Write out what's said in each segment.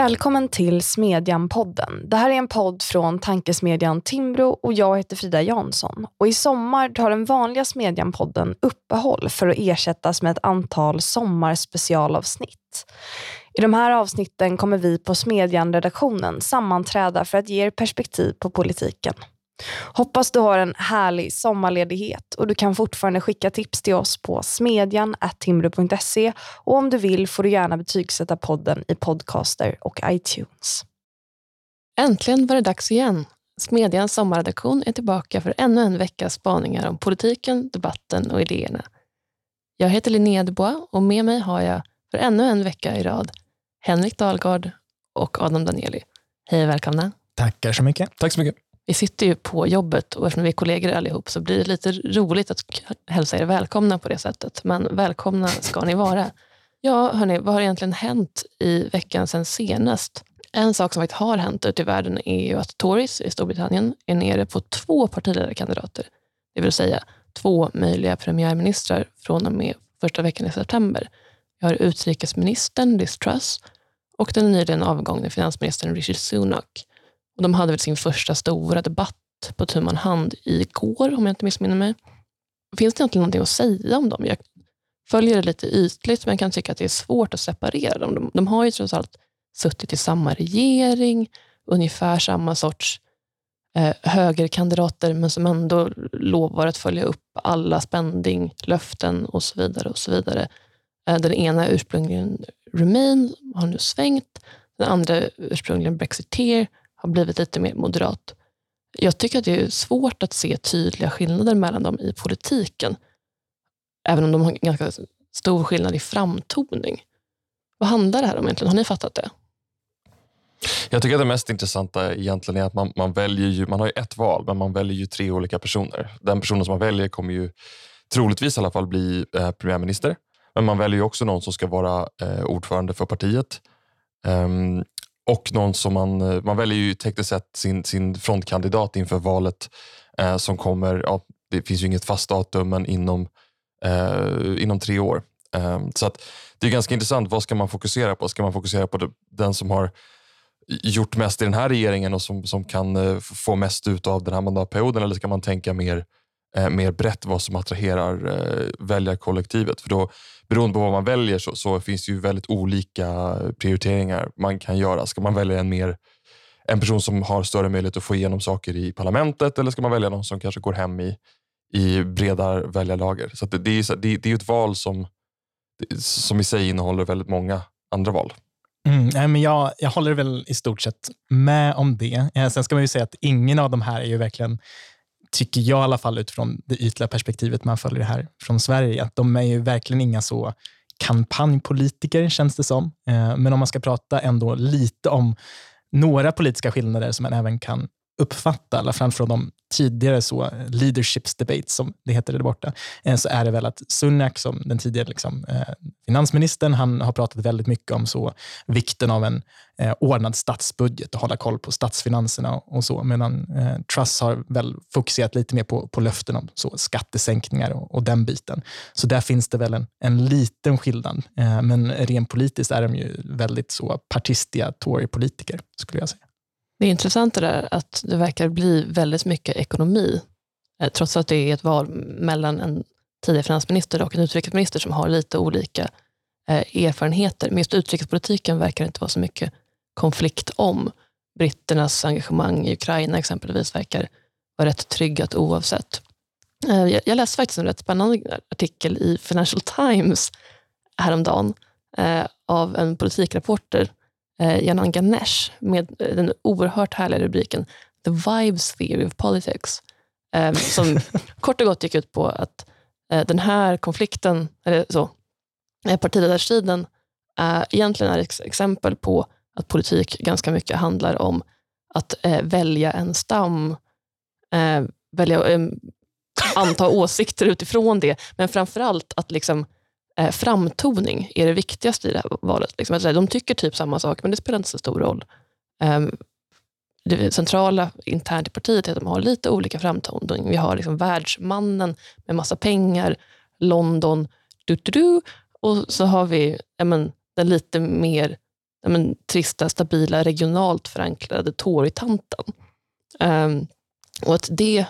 Välkommen till Smedjan-podden. Det här är en podd från tankesmedjan Timbro och jag heter Frida Jansson. Och I sommar tar den vanliga Smedjan-podden uppehåll för att ersättas med ett antal sommarspecialavsnitt. I de här avsnitten kommer vi på Smedjan-redaktionen sammanträda för att ge er perspektiv på politiken. Hoppas du har en härlig sommarledighet och du kan fortfarande skicka tips till oss på smedjan.timbro.se och om du vill får du gärna betygsätta podden i Podcaster och iTunes. Äntligen var det dags igen. Smedjans sommarredaktion är tillbaka för ännu en veckas spaningar om politiken, debatten och idéerna. Jag heter Linnea Dubois och med mig har jag för ännu en vecka i rad Henrik Dahlgard och Adam Danieli. Hej och välkomna. Tackar så mycket. Tack så mycket. Vi sitter ju på jobbet och eftersom vi är kollegor allihop så blir det lite roligt att hälsa er välkomna på det sättet. Men välkomna ska ni vara. Ja, hörni, vad har egentligen hänt i veckan sen senast? En sak som faktiskt har hänt ute i världen är ju att Tories i Storbritannien är nere på två partiledarkandidater. Det vill säga två möjliga premiärministrar från och med första veckan i september. Vi har utrikesministern Liz Truss och den nyligen avgångne finansministern Rishi Sunak. Och de hade väl sin första stora debatt på tu man hand igår, om jag inte missminner mig. Finns det egentligen någonting att säga om dem? Jag följer det lite ytligt, men jag kan tycka att det är svårt att separera dem. De, de har ju trots allt suttit i samma regering, ungefär samma sorts eh, högerkandidater, men som ändå lovar att följa upp alla spending, löften och så vidare. och så vidare. Eh, den ena ursprungligen Remain har nu svängt. Den andra ursprungligen Brexiteer har blivit lite mer moderat. Jag tycker att det är svårt att se tydliga skillnader mellan dem i politiken. Även om de har ganska stor skillnad i framtoning. Vad handlar det här om egentligen? Har ni fattat det? Jag tycker att det mest intressanta egentligen är att man, man väljer ju, man har ju ett val, men man väljer ju tre olika personer. Den personen som man väljer kommer ju troligtvis i alla fall bli eh, premiärminister. Men man väljer ju också någon som ska vara eh, ordförande för partiet. Um, och någon som man, eh, man väljer ju tekniskt sett sin, sin frontkandidat inför valet eh, som kommer, ja, det finns ju inget fast datum, men inom, eh, inom tre år. Eh, så att det är ganska intressant, vad ska man fokusera på? Ska man fokusera på det, den som har gjort mest i den här regeringen och som, som kan eh, få mest ut av den här mandatperioden eller ska man tänka mer eh, mer brett vad som attraherar eh, väljarkollektivet. För då, beroende på vad man väljer så, så, finns det ju väldigt olika prioriteringar man kan göra. Ska man välja en mer en person som har större möjlighet att få igenom saker i parlamentet eller ska man välja någon som kanske går hem i, i breda väljarlager? Så det, det, är, det, det är ett val som, som i sig innehåller väldigt många andra val. Mm, men jag, jag håller väl i stort sett med om det. Eh, sen ska man ju säga att ingen av de här är ju verkligen tycker jag i alla fall utifrån det ytliga perspektivet man följer här från Sverige, att de är ju verkligen inga så kampanjpolitiker känns det som. Eh, men om man ska prata ändå lite om några politiska skillnader som man även kan uppfatta, alla fall från de tidigare så leaderships debates, som det heter där borta, eh, så är det väl att Sunak, som den tidigare liksom, eh, finansministern, han har pratat väldigt mycket om så vikten av en eh, ordnad statsbudget och hålla koll på statsfinanserna och så, medan eh, Truss har väl fokuserat lite mer på, på löften om så, skattesänkningar och, och den biten. Så där finns det väl en, en liten skillnad, eh, men rent politiskt är de ju väldigt så partistiga Tory-politiker, skulle jag säga. Det är intressant det där att det verkar bli väldigt mycket ekonomi, eh, trots att det är ett val mellan en tidigare finansminister och en utrikesminister som har lite olika eh, erfarenheter. Men just utrikespolitiken verkar det inte vara så mycket konflikt om. Britternas engagemang i Ukraina exempelvis verkar vara rätt tryggat oavsett. Eh, jag läste faktiskt en rätt spännande artikel i Financial Times häromdagen av en politikrapporter eh, Janan Ganesh med den oerhört härliga rubriken The Vibes Theory of Politics. Eh, som kort och gott gick ut på att eh, den här konflikten, eller så, eh, partiledarstriden, eh, egentligen är ett exempel på att politik ganska mycket handlar om att eh, välja en stam, eh, välja, eh, anta åsikter utifrån det, men framförallt att liksom eh, framtoning är det viktigaste i det här valet. Liksom, att, de tycker typ samma sak, men det spelar inte så stor roll. Eh, det centrala internt i partiet är att de har lite olika framtoning. Vi har liksom världsmannen med massa pengar, London, du, du, du, och så har vi men, den lite mer men, trista, stabila, regionalt förankrade Torytanten. Um, ehm, och att det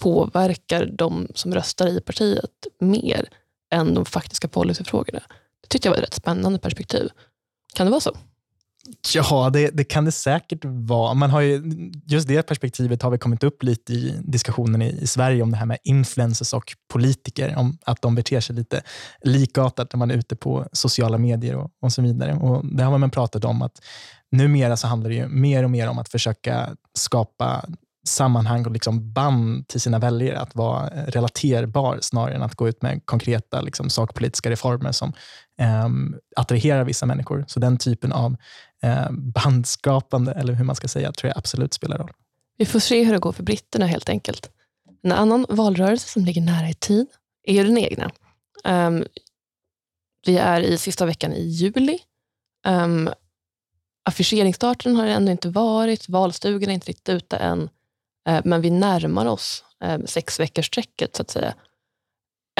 påverkar de som röstar i partiet mer än de faktiska policyfrågorna. Det tyckte jag var ett rätt spännande perspektiv. Kan det vara så? Ja, det, det, kan det säkert vara. Man har ju, just det perspektivet har vi kommit upp lite i diskussionen i, i, Sverige om det här med influencers och politiker, om att de beter sig lite likartat när man är ute på sociala medier och, och så vidare. Och det har man pratat om att numera så handlar det ju mer och mer om att försöka skapa sammanhang och liksom band till sina väljare, att vara eh, relaterbar snarare än att gå ut med konkreta liksom, sakpolitiska reformer som eh, attraherar vissa människor. Så den typen av eh, bandskapande, eller hur man ska säga, tror jag absolut spelar roll. Vi får se hur det går för britterna helt enkelt. En annan valrörelse som ligger nära i tid är ju den egna. Um, vi är i sista veckan i juli. Ehm, um, affischeringsstarten har ännu inte varit, valstugorna är inte riktigt ute än. Eh, men vi närmar oss eh, sex veckors strecket så att säga.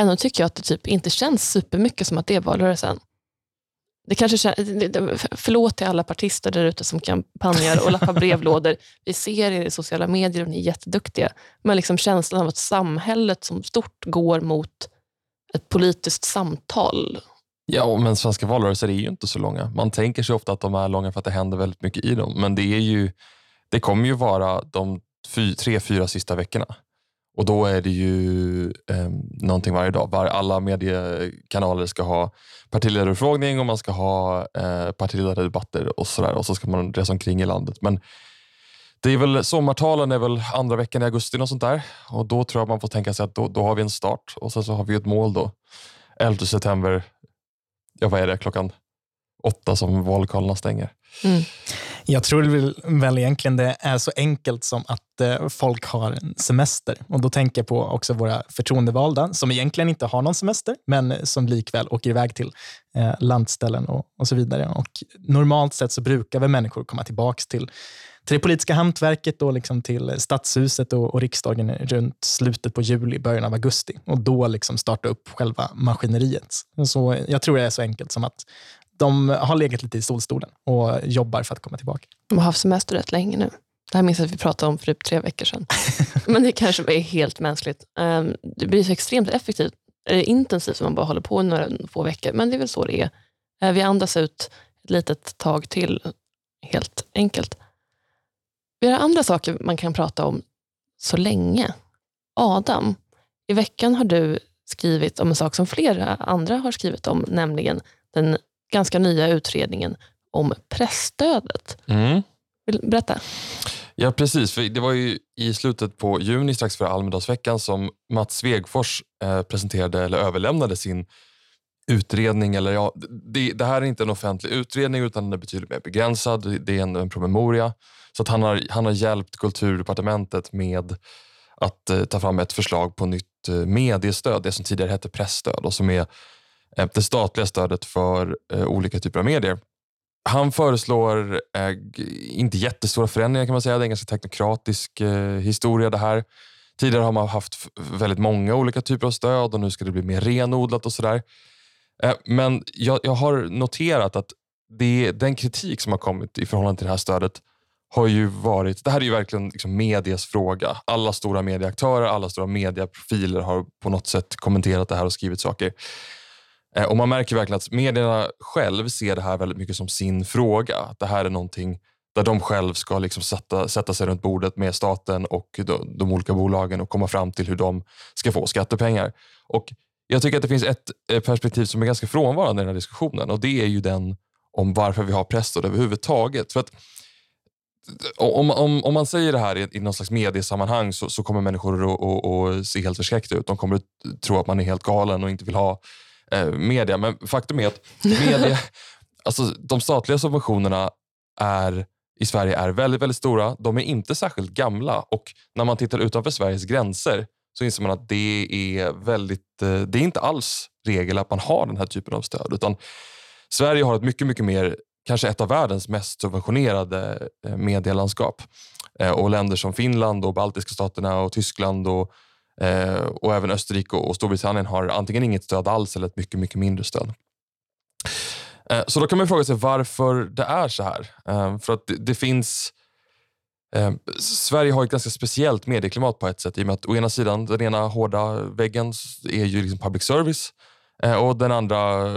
Ändå tycker jag att det typ inte känns supermycket som att det är valrörelsen. Det kanske förlåt till alla partister där ute som kampanjar och lappar brevlådor. Vi ser er i sociala medier och ni är jätteduktiga. Men liksom känslan av att samhället som stort går mot ett politiskt samtal. Ja, men svenska valrörelser är ju inte så långa. Man tänker sig ofta att de är långa för att det händer väldigt mycket i dem. Men det, är ju, det kommer ju vara de fy, tre, fyra sista veckorna. Och då är det ju eh, någonting varje dag. Var, alla mediekanaler ska ha partiledarutfrågning och man ska ha eh, partiledardebatter och sådär. Och så ska man resa omkring i landet. Men det är väl, sommartalen är väl andra veckan i augusti och sånt där. Och då tror jag man får tänka sig att då, då har vi en start och sen så har vi ett mål då. 11 september, ja vad är det, klockan åtta som vallokalerna stänger. Mm. Jag tror väl egentligen det är så enkelt som att eh, folk har en semester. Och Då tänker jag på också våra förtroendevalda som egentligen inte har någon semester, men som likväl åker iväg till eh, landställen och, och så vidare. Och normalt sett så brukar väl människor komma tillbaka till till det politiska hantverket och liksom till stadshuset och, och, riksdagen runt slutet på juli, början av augusti och då liksom starta upp själva maskineriet. Så jag tror det är så enkelt som att de har legat lite i solstolen och jobbar för att komma tillbaka. De har haft semester rätt länge nu. Det här minns jag att vi pratade om för typ tre veckor sedan. Men det kanske är helt mänskligt. Ehm, det blir så extremt effektivt, eller intensivt om man bara håller på några få veckor. Men det är väl så det är. Eh, vi andas ut ett litet tag till, helt enkelt. Vi har andra saker man kan prata om så länge. Adam, i veckan har du skrivit om en sak som flera andra har skrivit om, nämligen den ganska nya utredningen om pressstödet. Mm. Vill berätta? Ja, precis. För det var ju i slutet på juni, strax före Almedalsveckan, som Mats Svegfors eh, presenterade eller överlämnade sin utredning. Eller ja, det, det, här är inte en offentlig utredning utan den är betydligt mer begränsad. Det är en, en promemoria. Så han, har, han har hjälpt kulturdepartementet med att eh, ta fram ett förslag på nytt eh, mediestöd, det som tidigare hette pressstöd och som är Eh, det statliga stödet för eh, olika typer av medier. Han föreslår eh, inte jättestora förändringar kan man säga. Det är en ganska teknokratisk historia det här. Tidigare har man haft väldigt många olika typer av stöd och nu ska det bli mer renodlat och sådär. Men jag, jag, har noterat att det, den kritik som har kommit i förhållande till det här stödet har ju varit, det här är ju verkligen liksom medias fråga. Alla stora medieaktörer, alla stora medieprofiler har på något sätt kommenterat det här och skrivit saker. Eh, och Man märker verkligen att medierna själv ser det här väldigt mycket som sin fråga. Det här är någonting där de själv ska liksom sätta, sätta sig runt bordet med staten och de, de, olika bolagen och komma fram till hur de ska få skattepengar. Och Jag tycker att det finns ett eh, perspektiv som är ganska frånvarande i den här diskussionen och det är ju den om varför vi har presstöd överhuvudtaget. För att, om, om, om man säger det här i, i någon slags mediesammanhang så, så kommer människor att se helt förskräckta ut. De kommer att tro att man är helt galen och inte vill ha eh, media. Men faktum är att media, alltså, de statliga subventionerna är, i Sverige är väldigt, väldigt stora. De är inte särskilt gamla och när man tittar utanför Sveriges gränser så inser man att det är väldigt, eh, det är inte alls regel att man har den här typen av stöd. Utan Sverige har ett mycket, mycket mer, kanske ett av världens mest subventionerade eh, medielandskap. Och länder som Finland, och baltiska staterna och Tyskland och Eh, och även Österrike och Storbritannien har antingen inget stöd alls eller ett mycket, mycket mindre stöd. Eh, så då kan man fråga sig varför det är så här. Eh, för att det, det finns... Eh, Sverige har ett ganska speciellt medieklimat på ett sätt i och med att å ena sidan, den ena hårda väggen är ju liksom public service eh, och den andra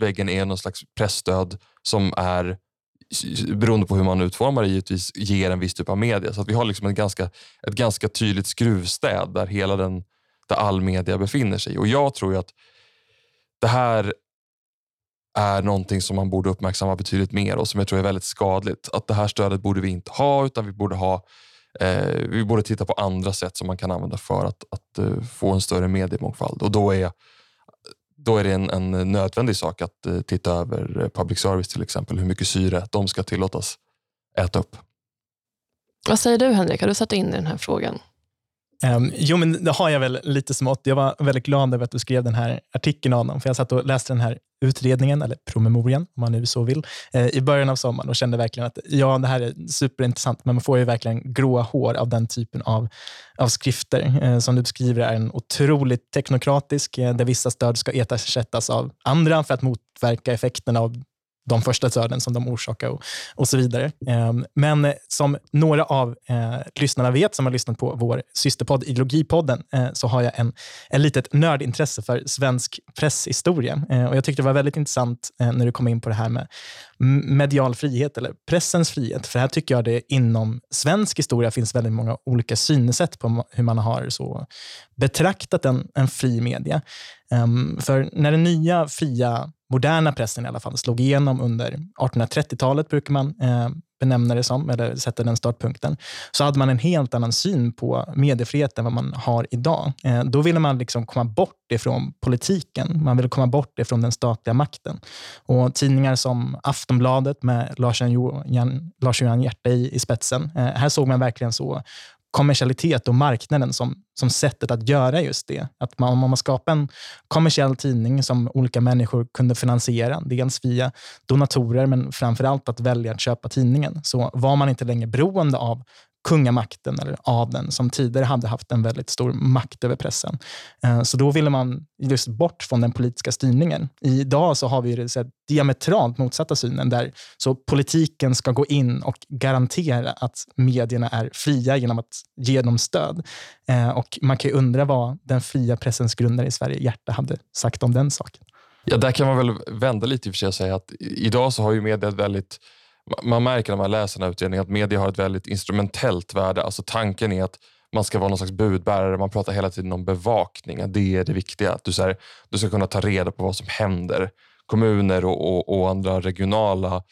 väggen är någon slags pressstöd som är beroende på hur man utformar det givetvis ger en viss typ av media. Så att vi har liksom ett, ganska, ett ganska tydligt skruvstäd där hela den, där all media befinner sig. Och jag tror att det här är någonting som man borde uppmärksamma betydligt mer och som jag tror är väldigt skadligt. Att det här stödet borde vi inte ha utan vi borde ha eh, vi borde titta på andra sätt som man kan använda för att, att eh, få en större mediemångfald. Och då är, då är det en, en nödvändig sak att uh, titta över public service till exempel. Hur mycket syre de ska tillåtas äta upp. Vad säger du Henrik? Har du satt in i den här frågan? Um, jo, men det har jag väl lite smått. Jag var väldigt glad över att du skrev den här artikeln Adam, för jag satt och läste den här utredningen, eller promemorian om man nu så vill, eh, i början av sommaren och kände verkligen att ja, det här är superintressant, men man får ju verkligen gråa hår av den typen av, av skrifter. Eh, som du beskriver är en otroligt teknokratisk, eh, där vissa stöd ska ersättas av andra för att motverka effekterna av de första döden som de orsakar och, och så vidare. Ehm, men som några av eh, lyssnarna vet, som har lyssnat på vår systerpodd Ideologipodden, eh, så har jag en, en litet nördintresse för svensk presshistoria. Eh, och jag tyckte det var väldigt intressant eh, när du kom in på det här med medial frihet, eller pressens frihet. För här tycker jag det inom svensk historia finns väldigt många olika synsätt på hur man har så betraktat en, en fri media. Um, för när den nya fria moderna pressen i alla fall slog igenom under 1830-talet, brukar man eh, benämna det som, eller sätta den startpunkten, så hade man en helt annan syn på mediefrihet än vad man har idag. Eh, då ville man liksom komma bort ifrån politiken. Man ville komma bort ifrån den statliga makten. Och Tidningar som Aftonbladet med Lars-Johan Lars Hjärta i, i spetsen, eh, här såg man verkligen så kommersialitet och marknaden som, som sättet att göra just det. Att man, om man skapar en kommersiell tidning som olika människor kunde finansiera, dels via donatorer, men framför allt att välja att köpa tidningen, så var man inte längre beroende av kungamakten eller adeln som tidigare hade haft en väldigt stor makt över pressen. Eh, så då ville man just bort från den politiska styrningen. Idag så har vi det så diametralt motsatta synen där så politiken ska gå in och garantera att medierna är fria genom att ge dem stöd. Eh, och man kan ju undra vad den fria pressens grundare i Sverige, Hjärta, hade sagt om den saken. Ja, där kan man väl vända lite i och för sig och säga att idag så har ju media ett väldigt man märker när man läser den här utredningen att media har ett väldigt instrumentellt värde. Alltså tanken är att man ska vara någon slags budbärare. Man pratar hela tiden om bevakning. Det är det viktiga. Att du, så här, du ska kunna ta reda på vad som händer. Kommuner och, och, och andra regionala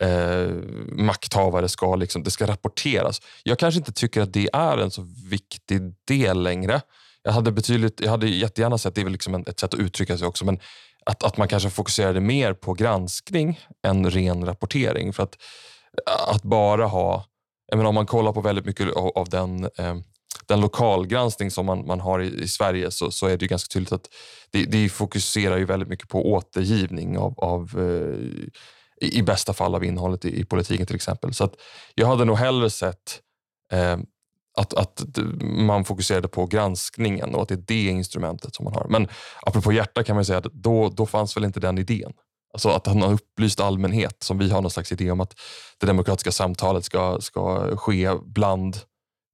eh, makthavare ska, liksom, det ska rapporteras. Jag kanske inte tycker att det är en så viktig del längre. Jag hade, betydligt, jag hade jättegärna sett, det är väl liksom ett sätt att uttrycka sig också, men att, att man kanske fokuserade mer på granskning än ren rapportering. För att, eh, att bara ha, jag menar, om man kollar på väldigt mycket av, av den, eh, den lokalgranskning som man, man har i, i Sverige så, så, är det ganska tydligt att det, det fokuserar ju väldigt mycket på återgivning av, av eh, i, i, bästa fall av innehållet i, i, politiken till exempel. Så att jag hade nog hellre sett eh, att, att man fokuserade på granskningen och att det är det instrumentet som man har. Men apropå hjärta kan man säga att då, då fanns väl inte den idén. Alltså att han har upplyst allmänhet, som vi har någon slags idé om att det demokratiska samtalet ska, ska ske bland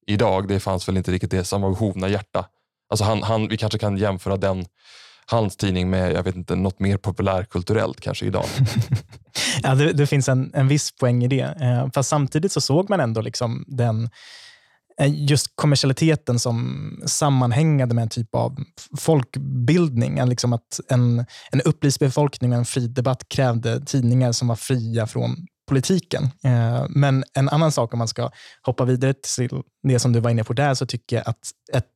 idag. Det fanns väl inte riktigt det, samma behov när hjärta. Alltså han, han, vi kanske kan jämföra den hans tidning med jag vet inte, något mer populärkulturellt kanske idag. ja, det, det, finns en, en viss poäng i det. Eh, fast samtidigt så såg man ändå liksom den Eh, just kommersialiteten som sammanhängande med en typ av folkbildning. Liksom att en, en upplyst befolkning och en fri debatt krävde tidningar som var fria från politiken. Eh, men en annan sak om man ska hoppa vidare till det som du var inne på där, så tycker jag att ett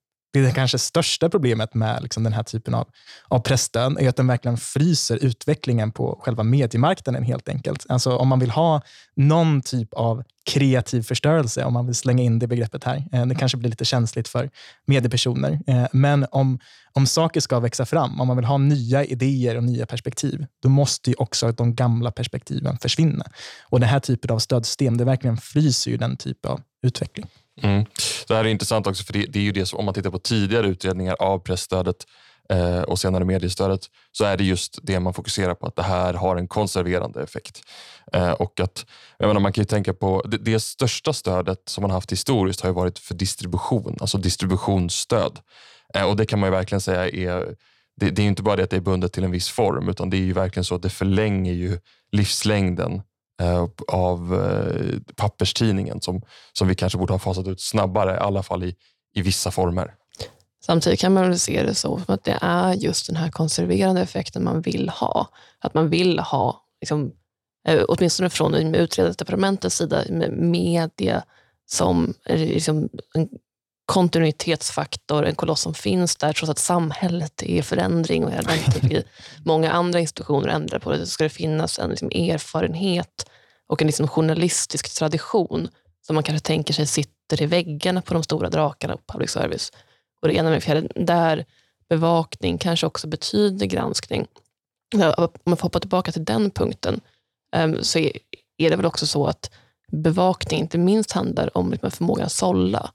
det kanske största problemet med liksom den här typen av, av pressstöd är att den verkligen fryser utvecklingen på själva mediemarknaden helt enkelt. Alltså om man vill ha någon typ av kreativ förstörelse, om man vill slänga in det begreppet här. Eh, det kanske blir lite känsligt för mediepersoner. Eh, men om, om saker ska växa fram, om man vill ha nya idéer och nya perspektiv, då måste ju också de gamla perspektiven försvinna. Och den här typen av stödsystem, det verkligen fryser ju den typen av utveckling. Mm. Det här är intressant också, för det, det, är ju det som, om man tittar på tidigare utredningar av pressstödet eh, och senare mediestödet så är det just det man fokuserar på, att det här har en konserverande effekt. Eh, och att, jag menar, man kan ju tänka på det, det största stödet som man haft historiskt har ju varit för distribution, alltså distributionsstöd. Eh, och det kan man ju verkligen säga är det, det är inte bara det att det är bundet till en viss form utan det är ju verkligen så att det förlänger ju livslängden Eh, av eh, papperstidningen som, som vi kanske borde ha fasat ut snabbare, i alla fall i, i vissa former. Samtidigt kan man väl se det så att det är just den här konserverande effekten man vill ha. Att man vill ha, liksom, eh, åtminstone från utredardepartementets sida, med media som eh, liksom en kontinuitetsfaktor, en koloss som finns där trots att samhället är i förändring och många andra institutioner ändrar på det. Så ska det finnas en liksom erfarenhet och en liksom journalistisk tradition som man kanske tänker sig sitter i väggarna på de stora drakarna på public service. Och det ena med fjärde, där bevakning kanske också betyder granskning. Om man får hoppa tillbaka till den punkten ehm, så är det väl också så att bevakning inte minst handlar om liksom förmågan att sålla.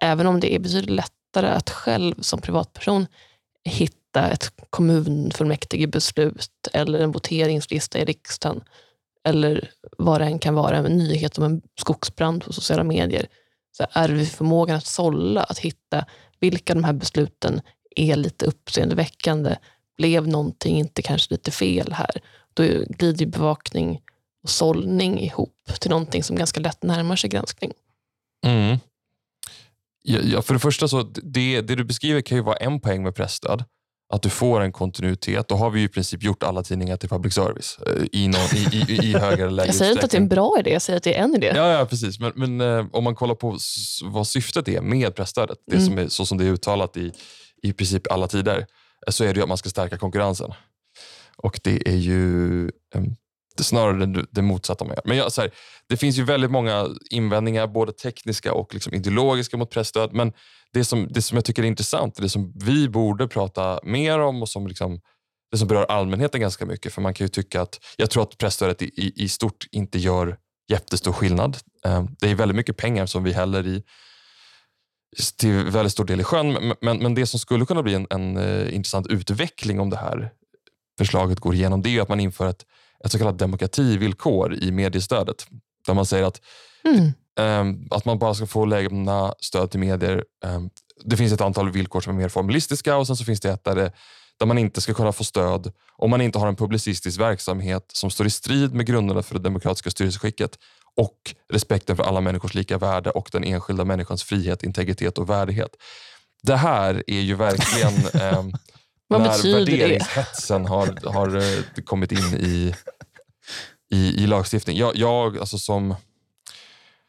Även om det är betydligt lättare att själv som privatperson hitta ett kommunfullmäktigebeslut eller en voteringslista i riksdagen eller vad det än kan vara, en nyhet om en skogsbrand på sociala medier, så är vi förmågan att sålla, att hitta vilka de här besluten är lite uppseendeväckande. Blev någonting inte kanske lite fel här? Då glider bevakning och sållning ihop till någonting som ganska lätt närmar sig granskning. Mm. Ja, för det första, så det, det du beskriver kan ju vara en poäng med pressstöd. Att du får en kontinuitet. Då har vi i princip gjort alla tidningar till public service eh, i, någon, i, i, i högre eller Jag säger inte att det är en bra idé, jag säger att det är en idé. Ja, ja precis. Men, men eh, om man kollar på vad syftet är med pressstödet, det mm. som är, så som det är uttalat i, i princip alla tider, eh, så är det att man ska stärka konkurrensen. Och det är ju ehm, snarare det, det motsatta man gör. Men jag, så här, det finns ju väldigt många invändningar, både tekniska och liksom ideologiska mot pressstöd. Men det som, det som jag tycker är intressant, det som vi borde prata mer om och som liksom, det som berör allmänheten ganska mycket. För man kan ju tycka att, jag tror att pressstödet i, i, i stort inte gör jättestor skillnad. Ehm, det är väldigt mycket pengar som vi häller i till väldigt stor del i sjön. Men, men det som skulle kunna bli en, en eh, intressant utveckling om det här förslaget går igenom, det är att man inför ett ett så kallat demokrativillkor i mediestödet. Där man säger att, mm. um, att man bara ska få lämna stöd till medier. Um, det finns ett antal villkor som är mer formalistiska och sen så finns det ett där, det, där man inte ska kunna få stöd om man inte har en publicistisk verksamhet som står i strid med grunderna för det demokratiska styrelseskicket och respekten för alla människors lika värde och den enskilda människans frihet, integritet och värdighet. Det här är ju verkligen um, Vad när värderingshetsen har, har uh, kommit in i, i, i lagstiftning. Jag, jag, alltså som,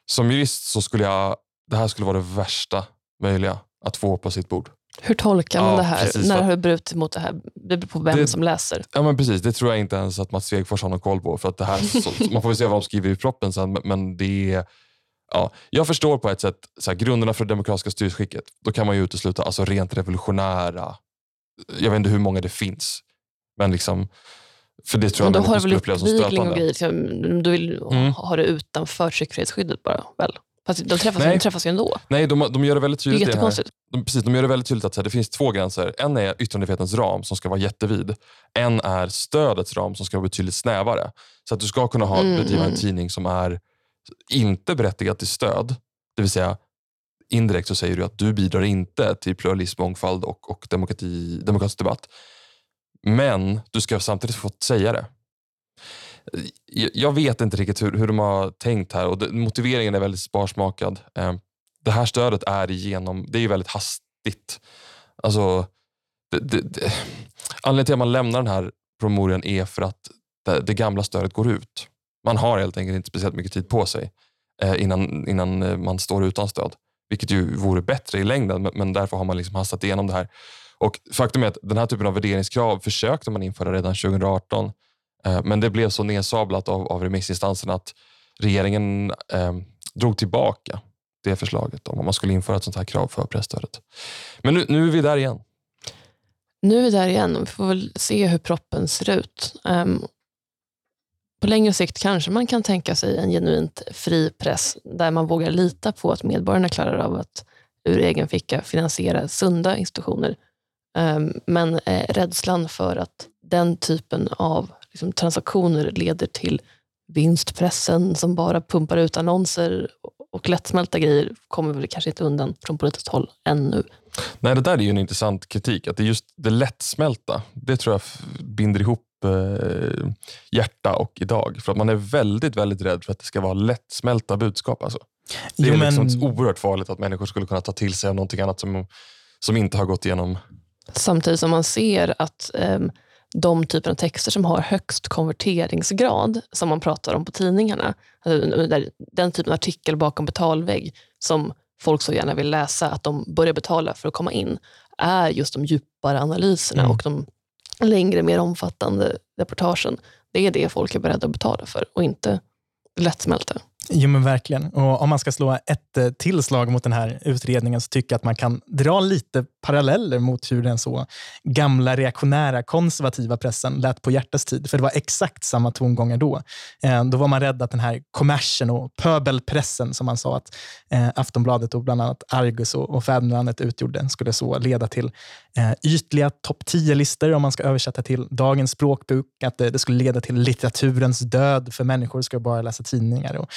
som jurist så skulle jag, det här skulle vara det värsta möjliga att få på sitt bord. Hur tolkar man ja, det här? Precis, när har du brutit mot det här? Det beror på vem det, som läser. Ja, men precis. Det tror jag inte ens att Mats Svegfors har någon koll på. För att det här, så, man får väl se vad de skriver i proppen sen, men det är Ja, jag förstår på ett sätt så här, grunderna för det demokratiska styrelseskicket. Då kan man ju utesluta alltså, rent revolutionära jag vet inte hur många det finns. Men liksom, för det tror jag men då har du väl uppvigling och grejer. Liksom, du vill mm. ha det utanför tryckfrihetsskyddet bara? Väl? Fast de träffas, Nej. de träffas ju ändå. Nej, de, de gör det väldigt tydligt. Det är jättekonstigt. De, precis, de gör det väldigt tydligt att här, det finns två gränser. En är yttrandefrihetens ram som ska vara jättevid. En är stödets ram som ska vara betydligt snävare. Så att du ska kunna ha, mm, bedriva en mm. tidning som är inte berättigad till stöd. Det vill säga indirekt så säger du att du bidrar inte till pluralism, mångfald och, och demokrati, demokratisk debatt. Men du ska samtidigt få säga det. Jag vet inte riktigt hur, hur de har tänkt här och det, motiveringen är väldigt sparsmakad. Eh, det här stödet är igenom, det är väldigt hastigt. Alltså, det, det, det, anledningen till att man lämnar den här promemorian är för att det, det, gamla stödet går ut. Man har helt enkelt inte speciellt mycket tid på sig eh, innan, innan eh, man står utan stöd. Vilket ju vore bättre i längden, men, men därför har man liksom hastat igenom det här. Och Faktum är att den här typen av värderingskrav försökte man införa redan 2018. Eh, men det blev så nedsablat av, av remissinstanserna att regeringen eh, drog tillbaka det förslaget om man skulle införa ett sånt här krav för pressstödet. Men nu, nu är vi där igen. Nu är vi där igen och vi får väl se hur proppen ser ut. Um, på längre sikt kanske man kan tänka sig en genuint fri press där man vågar lita på att medborgarna klarar av att ur egen ficka finansiera sunda institutioner ehm, men eh, rädslan för att den typen av liksom, transaktioner leder till vinstpressen som bara pumpar ut annonser och lättsmälta grejer kommer väl kanske inte undan från politiskt håll ännu. Nej, det där är ju en intressant kritik. Att det är just det lättsmälta, det tror jag binder ihop hjärta och idag. För att man är väldigt, väldigt rädd för att det ska vara lättsmälta budskap. Alltså. Det är jo, men... liksom oerhört farligt att människor skulle kunna ta till sig av någonting annat som, som inte har gått igenom. Samtidigt som man ser att eh, de typer av texter som har högst konverteringsgrad, som man pratar om på tidningarna, alltså, den typen av artikel bakom betalvägg som folk så gärna vill läsa, att de börjar betala för att komma in, är just de djupare analyserna mm. och de längre, mer omfattande reportagen. Det är det folk är beredda att betala för och inte lättsmälta. Jo, men verkligen. Och om man ska slå ett eh, tillslag mot den här utredningen så tycker jag att man kan dra lite paralleller mot hur den så gamla reaktionära konservativa pressen lät på Hjärtas tid. För det var exakt samma tongångar då. Eh, då var man rädd att den här kommersen och pöbelpressen, som man sa att eh, Aftonbladet och bland annat Argus och, och Fäderlandet utgjorde, skulle så leda till eh, ytliga topp 10-listor om man ska översätta till dagens språkbruk. Att det, det, skulle leda till litteraturens död, för människor ska bara läsa tidningar. Och,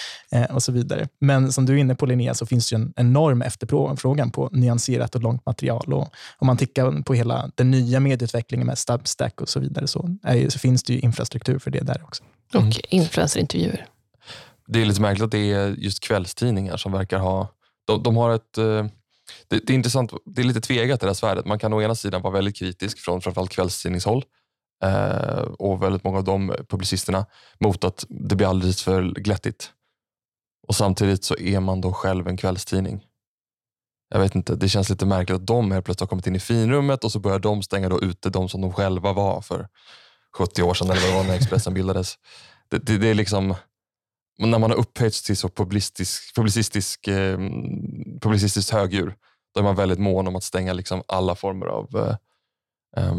och så vidare. Men som du är inne på Linnea, så finns det en enorm efterfrågan på nyanserat och långt material. Och om man tittar på hela den nya medieutvecklingen med Substack och så vidare, så, är, så finns det ju infrastruktur för det där också. Mm. Och influencerintervjuer. Det är lite märkligt att det är just kvällstidningar som verkar ha... De, de har ett... Eh, det, det, är intressant, det är lite tvegat det där svärdet. Man kan å ena sidan vara väldigt kritisk från framförallt kvällstidningshåll eh, och väldigt många av de publicisterna mot att det blir alldeles för glättigt. Och samtidigt så är man då själv en kvällstidning. Jag vet inte, det känns lite märkligt att de helt plötsligt har kommit in i finrummet och så börjar de stänga då ute de som de själva var för 70 år sedan eller vad det var när Expressen bildades. Det, det, det är liksom, när man har upphöjts till så publicistisk, publicistisk, eh, publicistiskt högdjur, då är man väldigt mån om att stänga liksom alla former av eh, eh,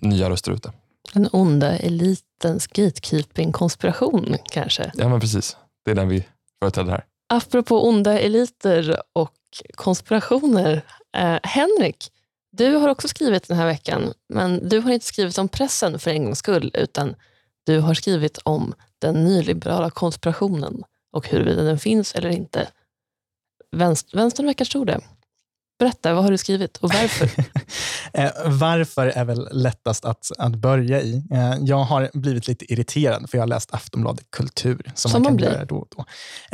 nya röster ute. Den onda elitens gatekeeping-konspiration kanske? Ja, men precis. Det är den vi företräder här. Apropå onda eliter och konspirationer. Eh, Henrik, du har också skrivit den här veckan, men du har inte skrivit om pressen för en gångs skull, utan du har skrivit om den nyliberala konspirationen och huruvida den finns eller inte. Vänst, vänstern verkar tro det. Berätta, vad har du skrivit och varför? eh, varför är väl lättast att, att börja i. Eh, jag har blivit lite irriterad, för jag har läst Aftonbladet Kultur, som, som man kan blir. göra då och då.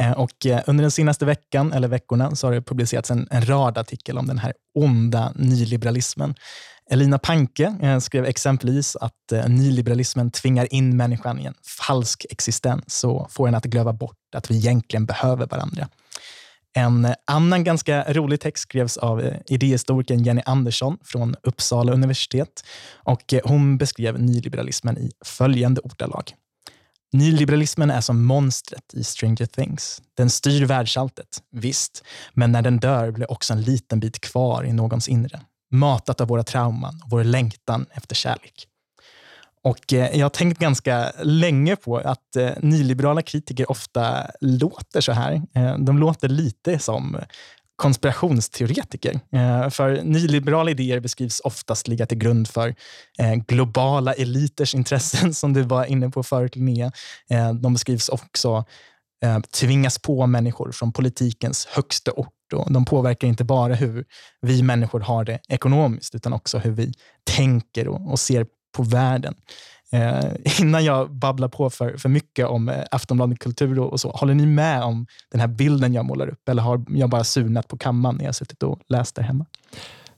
Eh, och, under den senaste veckan, eller veckorna, så har det publicerats en, en rad artiklar om den här onda nyliberalismen. Elina Panke skrev exempelvis att nyliberalismen tvingar in människan i en falsk existens och får henne att glömma bort att vi egentligen behöver varandra. En annan ganska rolig text skrevs av eh, idéhistorikern Jenny Andersson från Uppsala universitet. Och eh, hon beskrev nyliberalismen i följande ordalag. Nyliberalismen är som monstret i Stranger Things. Den styr världsalltet, visst, men när den dör blir också en liten bit kvar i någons inre. Matat av våra trauman och vår längtan efter kärlek. Och eh, jag har tänkt ganska länge på att eh, nyliberala kritiker ofta låter så här. Eh, de låter lite som konspirationsteoretiker. För nyliberala idéer beskrivs oftast ligga till grund för globala eliters intressen, som du var inne på förut, Linnea. De beskrivs också tvingas på människor från politikens högsta ort. Och de påverkar inte bara hur vi människor har det ekonomiskt, utan också hur vi tänker och, och ser på världen. Eh, innan jag babblar på för, för mycket om eh, Aftonbladet Kultur och, och, så, håller ni med om den här bilden jag målar upp? Eller har jag bara surnat på kammaren när jag suttit och läst där hemma?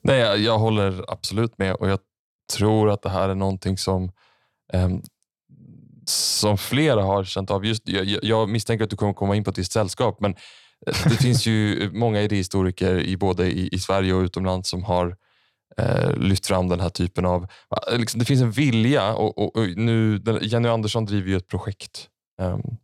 Nej, jag, jag håller absolut med och jag tror att det här är någonting som eh, som flera har känt av. Just, jag, jag, misstänker att du kommer komma in på ett visst sällskap, men eh, det finns ju många idéhistoriker i både i, i Sverige och utomlands som har eh, lyft fram den här typen av... Liksom, det finns en vilja och, och, och nu, Jenny Andersson driver ju ett projekt. Um,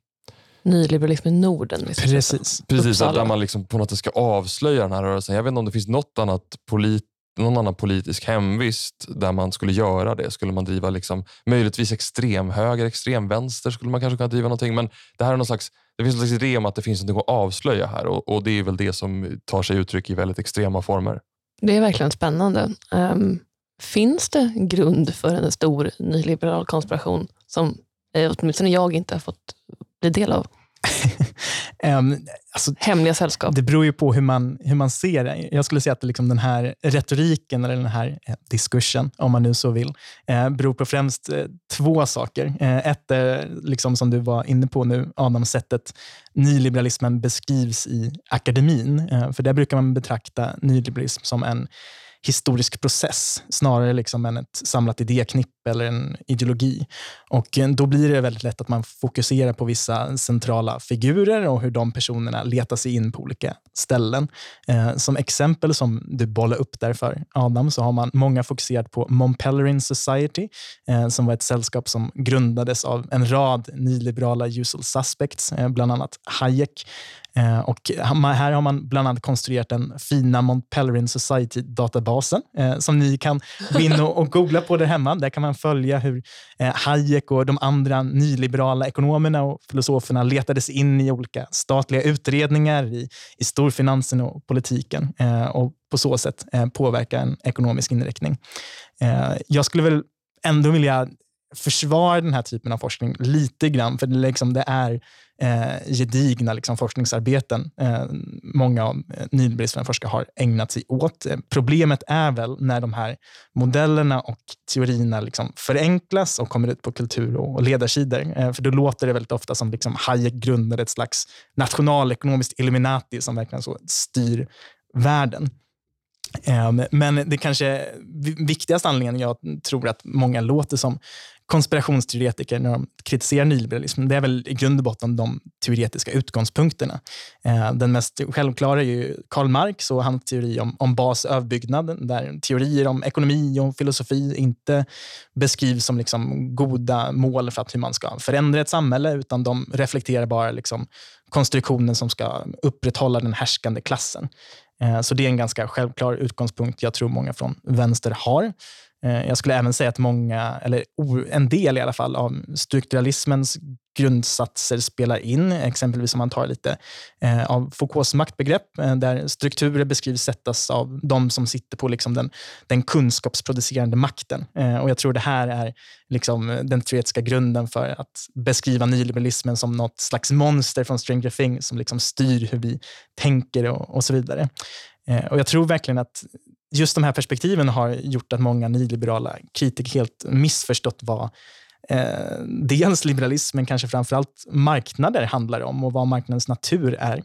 Nyliberalism i Norden. Precis. Precis, där man liksom på något sätt ska avslöja den här rörelsen. Jag vet inte om det finns något annat polit, någon annan politisk hemvist där man skulle göra det. Skulle man driva liksom, möjligtvis extremhöger, extremvänster skulle man kanske kunna driva någonting. Men det här är någon slags, det finns en slags idé om att det finns något att avslöja här och, och det är väl det som tar sig uttryck i väldigt extrema former. Det är verkligen spännande. Um, Finns det grund för en stor nyliberal konspiration som eh, åtminstone jag inte har fått bli del av? um, alltså, Hemliga sällskap. Det beror ju på hur man, hur man ser det. Jag skulle säga att liksom den här retoriken, eller den här eh, diskursen, om man nu så vill, eh, beror på främst eh, två saker. Eh, ett är, liksom som du var inne på nu, Adam, sättet nyliberalismen beskrivs i akademin. För där brukar man betrakta nyliberalism som en historisk process snarare liksom än ett samlat idéknippe eller en ideologi. Och eh, Då blir det väldigt lätt att man fokuserar på vissa centrala figurer och hur de personerna letar sig in på olika ställen. Eh, som exempel som du bollar upp där för Adam så har man många fokuserat på Montpellerin Society eh, som var ett sällskap som grundades av en rad nyliberala usual suspects, eh, bland annat Hayek. Eh, och här har man bland annat konstruerat den fina Montpellerin Society-databasen eh, som ni kan gå in och, och, googla på där hemma. Där kan man följa hur eh, Hayek och de andra nyliberala ekonomerna och filosoferna letades in i olika statliga utredningar i, i storfinansen och politiken eh, och på så sätt eh, påverka en ekonomisk inriktning. Eh, jag skulle väl ändå vilja försvara den här typen av forskning lite grann, för det, liksom, det är eh, gedigna liksom, forskningsarbeten eh, många av eh, forskare har ägnat sig åt. Eh, problemet är väl när de här modellerna och teorierna liksom förenklas och kommer ut på kultur och ledarsidor. Eh, för då låter det väldigt ofta som liksom Hayek grundade ett slags nationalekonomiskt Illuminati som verkligen så styr världen. Ehm, men det kanske viktigaste anledningen jag tror att många låter som konspirationsteoretiker när de kritiserar nyliberalismen, det är väl i grund och botten de teoretiska utgångspunkterna. Eh, den mest självklara är ju Karl Marx och hans teori om, om basöverbyggnad, där teorier om ekonomi och filosofi inte beskrivs som liksom goda mål för att hur man ska förändra ett samhälle, utan de reflekterar bara liksom konstruktionen som ska upprätthålla den härskande klassen. Eh, så det är en ganska självklar utgångspunkt jag tror många från vänster har. Eh, jag skulle även säga att många, eller en del i alla fall, av strukturalismens grundsatser spelar in. Exempelvis om man tar lite eh, av Foucaults maktbegrepp, eh, där strukturer beskrivs sättas av de som sitter på liksom den, den kunskapsproducerande makten. och Jag tror det här är liksom den teoretiska grunden för att beskriva nyliberalismen som något slags monster från Stranger Things som liksom styr hur vi tänker och, och så vidare. Och Jag tror verkligen att just de här perspektiven har gjort att många nyliberala kritiker helt missförstått vad eh, dels liberalismen, kanske framförallt marknader handlar om och vad marknadens natur är.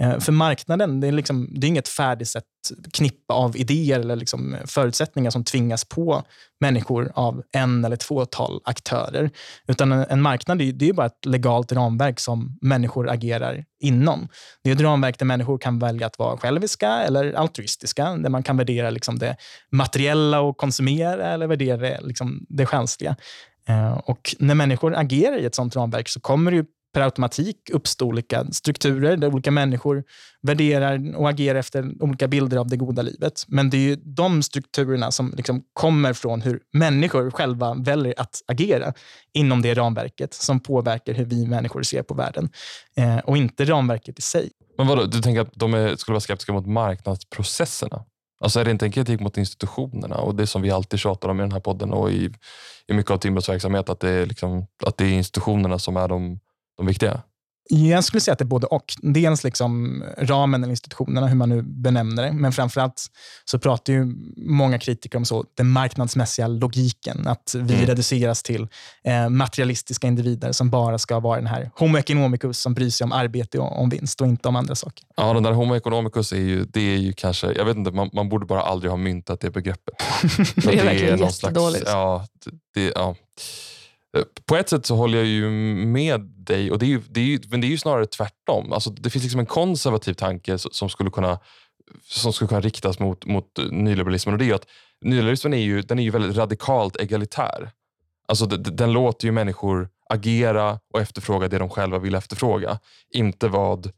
Eh, för marknaden det är, liksom, det är inget färdigsett knippa av idéer eller liksom förutsättningar som tvingas på människor av en eller tvåtal aktörer. Utan en, en marknad det är, det är bara ett legalt ramverk som människor agerar inom. Det är ett ramverk där människor kan välja att vara själviska eller altruistiska, där man kan värdera liksom det materiella och konsumera eller värdera liksom det själsliga. Eh, och när människor agerar i ett sånt ramverk så kommer det per automatik uppstå olika strukturer där olika människor värderar och agerar efter olika bilder av det goda livet. Men det är ju de strukturerna som liksom kommer från hur människor själva väljer att agera inom det ramverket som påverkar hur vi människor ser på världen eh, och inte ramverket i sig. Men vadå, du tänker att de är, skulle vara skeptiska mot marknadsprocesserna? Alltså är det inte en kritik mot institutionerna och det som vi alltid tjatar om i den här podden och i, i mycket av Timbros verksamhet, att det, är liksom, att det är institutionerna som är de, de viktiga? Jag skulle säga att det är både och. Dels liksom ramen eller institutionerna, hur man nu benämner det. Men framförallt så pratar ju många kritiker om så, den marknadsmässiga logiken. Att vi mm. reduceras till eh, materialistiska individer som bara ska vara den här homo economicus som bryr sig om arbete och om vinst och inte om andra saker. Ja, den där homo economicus är ju, det är ju kanske, jag vet inte, man, man borde bara aldrig ha myntat det begreppet. det är, det är verkligen jättedåligt. Ja, det, ja. På ett sätt så håller jag ju med dig, och det är ju, det är ju, men det är ju snarare tvärtom. Alltså, det finns liksom en konservativ tanke som skulle kunna, som skulle kunna riktas mot, mot nyliberalismen. Och det är att nyliberalismen är ju, den är ju väldigt radikalt egalitär. Alltså, den, den låter ju människor agera och efterfråga det de själva vill efterfråga. Inte vad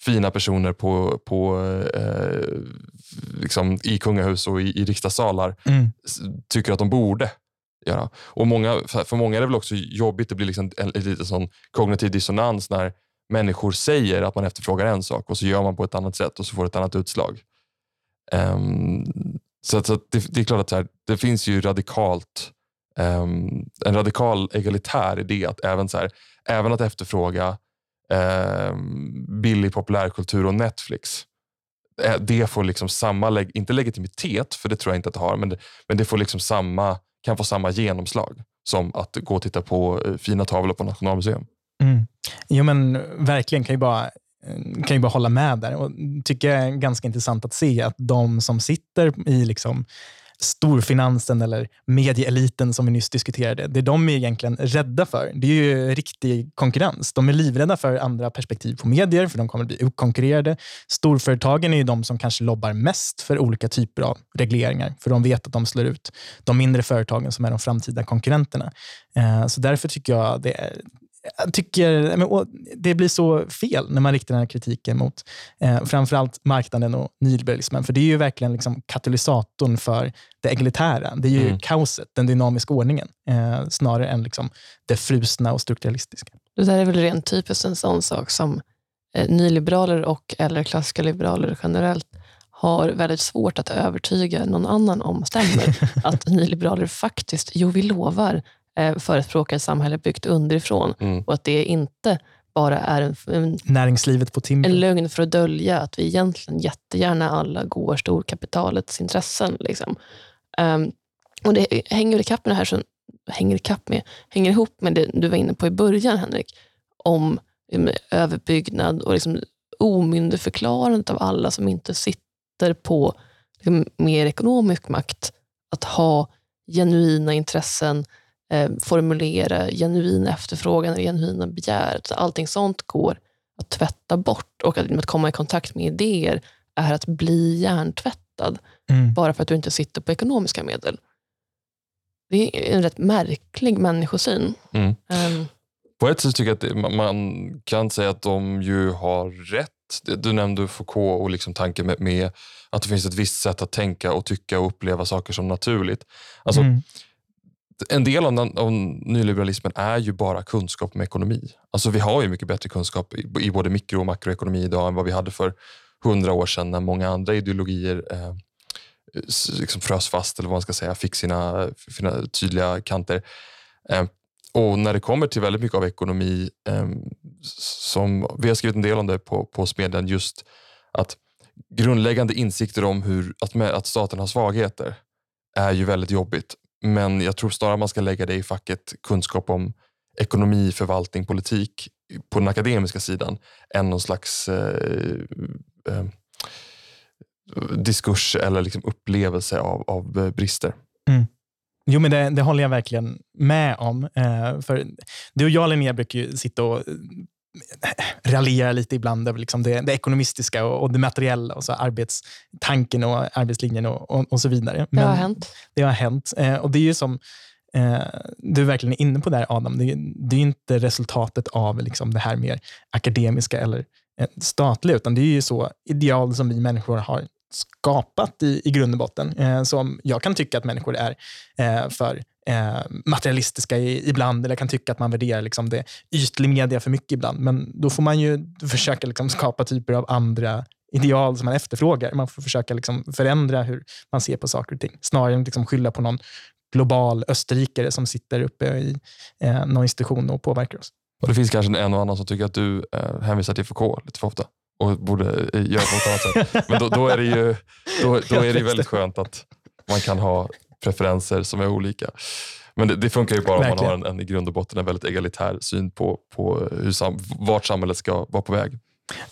fina personer på, på, eh, liksom i kungahus och i, i riksdagssalar mm. tycker att de borde göra. Och många, för många är det väl också jobbigt, det blir liksom en, en lite sån kognitiv dissonans när människor säger att man efterfrågar en sak och så gör man på ett annat sätt och så får det ett annat utslag. Um, Så, så det, det är klart att så här, det finns ju radikalt um, en radikal egalitär idé att även, så här, även att efterfråga um, billig populärkultur och Netflix eh, det får liksom samma, inte legitimitet, för det tror jag inte att det har, men det, men det får liksom samma, kan få samma genomslag som att gå och titta på eh, fina tavlor på Nationalmuseum. Mm. Jo men eh, verkligen, kan ju bara eh, kan ju bara hålla med där och tycker jag är ganska intressant att se att de som sitter i liksom storfinansen eller medieeliten som vi nyss diskuterade, det de är egentligen rädda för, det är ju riktig konkurrens. De är livrädda för andra perspektiv på medier, för de kommer att bli utkonkurrerade. Storföretagen är ju de som kanske lobbar mest för olika typer av regleringar, för de vet att de slår ut de mindre företagen som är de framtida konkurrenterna. Eh, så därför tycker jag det är jag tycker det blir så fel när man riktar den här kritiken mot eh, framförallt marknaden och nyliberalismen. För det är ju verkligen liksom katalysatorn för det egalitära. Det är ju mm. kaoset, den dynamiska ordningen, eh, snarare än liksom det frusna och strukturalistiska. Det där är väl rent typiskt en sån sak som eh, nyliberaler och eller klassiska liberaler generellt har väldigt svårt att övertyga någon annan om stämmer. att nyliberaler faktiskt, jo vi lovar, eh, förespråkar ett samhälle byggt underifrån mm. och att det inte bara är en, en, Näringslivet på en lögn för att dölja att vi egentligen jättegärna alla går storkapitalets intressen. Liksom. Um, och Det hänger ikapp med det här som hänger, ikapp med, hänger ihop med det du var inne på i början, Henrik, om liksom, överbyggnad och liksom, omyndigförklarandet av alla som inte sitter på liksom, mer ekonomisk makt. Att ha genuina intressen, eh, formulera genuin efterfrågan eller genuina begär. Så allting sånt går att tvätta bort och att, att komma i kontakt med idéer är att bli hjärntvättad mm. bara för att du inte sitter på ekonomiska medel. Det är en rätt märklig människosyn. Mm. Um, på ett sätt tycker jag att man kan säga att de ju har rätt. Du nämnde Foucault och liksom tanken med, med, att det finns ett visst sätt att tänka och tycka och uppleva saker som naturligt. Alltså, mm en del av, av nyliberalismen är ju bara kunskap om ekonomi. Alltså vi har ju mycket bättre kunskap i, i både mikro och makroekonomi idag än vad vi hade för hundra år sedan när många andra ideologier eh, liksom frös fast, eller vad man ska säga, fick sina, sina tydliga kanter. Eh, och när det kommer till väldigt mycket av ekonomi, eh, som vi har skrivit en del om det på, på Smedjan, just att grundläggande insikter om hur, att, att staten har svagheter är ju väldigt jobbigt. Men jag tror snarare man ska lägga det i facket kunskap om ekonomi, förvaltning, politik på den akademiska sidan än någon slags eh, eh, diskurs eller liksom upplevelse av, av eh, brister. Mm. Jo, men det, det, håller jag verkligen med om. Eh, för du och jag, Linnea, brukar ju sitta och raljerar lite ibland över liksom det, det ekonomistiska och, och, det materiella och så arbetstanken och arbetslinjen och, och, och så vidare. Men det har hänt. Det har hänt. Eh, och det är ju som eh, du är verkligen är inne på där Adam, det, det är inte resultatet av liksom det här mer akademiska eller eh, statliga, utan det är ju så ideal som vi människor har skapat i, i grund och botten, eh, som jag kan tycka att människor är eh, för eh, materialistiska ibland, eller kan tycka att man värderar liksom det ytlig media för mycket ibland. Men då får man ju försöka liksom skapa typer av andra ideal som man efterfrågar. Man får försöka liksom förändra hur man ser på saker och ting, snarare än liksom skylla på någon global österrikare som sitter uppe i eh, någon institution och påverkar oss. Och Det finns kanske en och annan som tycker att du eh, hänvisar till Foucault lite för ofta och borde göra på ett annat sätt. Men då, då är det ju då, då är det väldigt skönt att man kan ha preferenser som är olika. Men det, det funkar ju bara om man har en, en, i grund och botten en väldigt egalitär syn på, på hur sam, vart samhället ska vara på väg.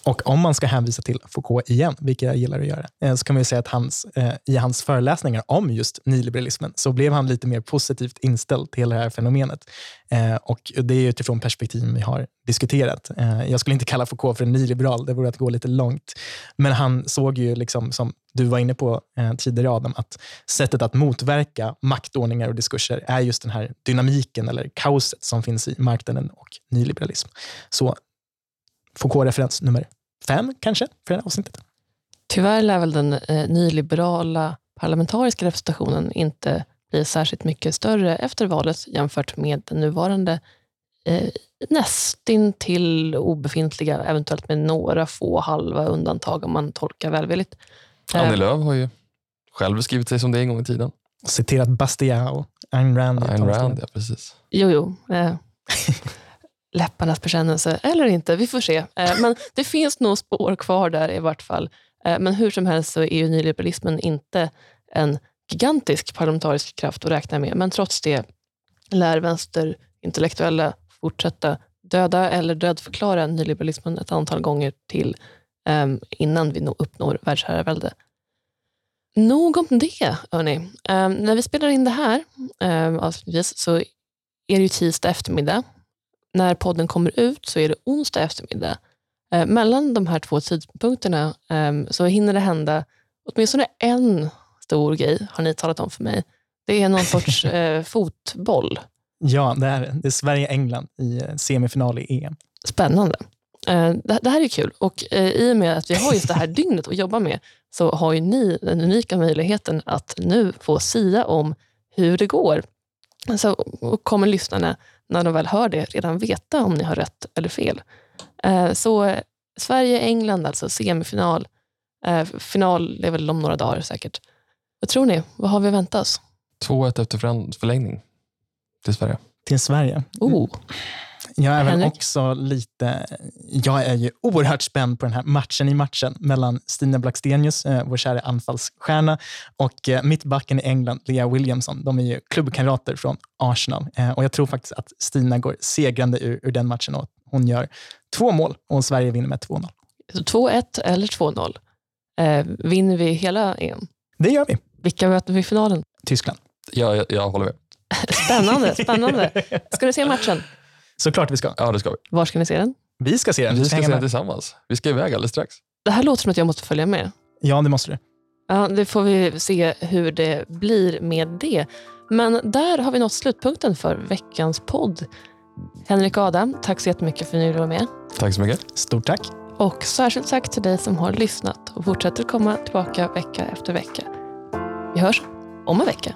Och om man ska hänvisa till Foucault igen, vilket jag gillar att göra, eh, så kan man säga att hans, eh, i hans föreläsningar om just nyliberalismen så blev han lite mer positivt inställd till det här fenomenet. Eh, och Det är utifrån perspektiven vi har diskuterat. Eh, jag skulle inte kalla Foucault för en nyliberal, det vore att gå lite långt. Men han såg ju, liksom, som du var inne på eh, tidigare Adam, att sättet att motverka maktordningar och diskurser är just den här dynamiken eller kaoset som finns i marknaden och nyliberalism. Så Foucault-referens nummer fem kanske för det här avsnittet. Tyvärr lär väl den eh, nyliberala parlamentariska representationen inte bli särskilt mycket större efter valet jämfört med den nuvarande eh, nästintill obefintliga, eventuellt med några få halva undantag om man tolkar välvilligt. Annie Lööf har ju själv beskrivit sig som det en gång i tiden. Citerat Bastiao, Ayn Rand. Ayn Rand, ja precis. Jo, jo. Eh, läpparnas bekännelse, eller inte. Vi får se. Eh, men det finns nog spår kvar där i vart fall. Eh, men hur som helst så är ju nyliberalismen inte en gigantisk parlamentarisk kraft att räkna med. Men trots det lär vänsterintellektuella fortsätta döda eller dödförklara nyliberalismen ett antal gånger till ehm, innan vi uppnår världsherravälde. Nog om det, hörni. Ehm, när vi spelar in det här ehm, avslutningsvis så är det ju tisdag eftermiddag. När podden kommer ut så är det onsdag eftermiddag. Eh, mellan de här två tidpunkterna eh, så hinner det hända åtminstone en stor grej, har ni talat om för mig. Det är någon sorts eh, fotboll. Ja, det är, det är Sverige-England i eh, semifinal i EM. Spännande. Det, det här är kul och i och med att vi har just det här dygnet att jobba med så har ju ni den unika möjligheten att nu få sia om hur det går. Så och kommer lyssnarna, när de väl hör det, redan veta om ni har rätt eller fel. Eh, Så Sverige-England, alltså semifinal. Eh, Final är väl om några dagar säkert. Vad tror ni? Vad har vi att vänta oss? 2-1 efter förlängning till Sverige. Till Sverige. Oh, Jag är väl Henrik? också lite... Jag är ju oerhört spänd på den här matchen i matchen mellan Stina Blackstenius, eh, vår kära anfallsstjärna, och eh, mittbacken i England, Lea Williamson. De är ju klubbkamrater från Arsenal. Eh, och Jag tror faktiskt att Stina går segrande ur, ur den matchen och hon gör två mål och Sverige vinner med 2-0. så 2-1 eller 2-0. Eh, vinner vi hela EM? Det gör vi. Vilka möter vi i finalen? Tyskland. Ja, jag, jag håller med. Spännande, spännande. Ska ni se matchen? Såklart vi ska. Ja, det ska vi. Var ska ni se den? Vi ska se den. Vi ska Hänga se den med. tillsammans. Vi ska iväg alldeles strax. Det här låter som att jag måste följa med. Ja, det måste du. Ja, det får vi se hur det blir med det. Men där har vi nått slutpunkten för veckans podd. Henrik och Adam, tack så jättemycket för att ni vara med. Tack så mycket. Stort tack. Och särskilt tack till dig som har lyssnat och fortsätter komma tillbaka vecka efter vecka. Vi hörs om en vecka.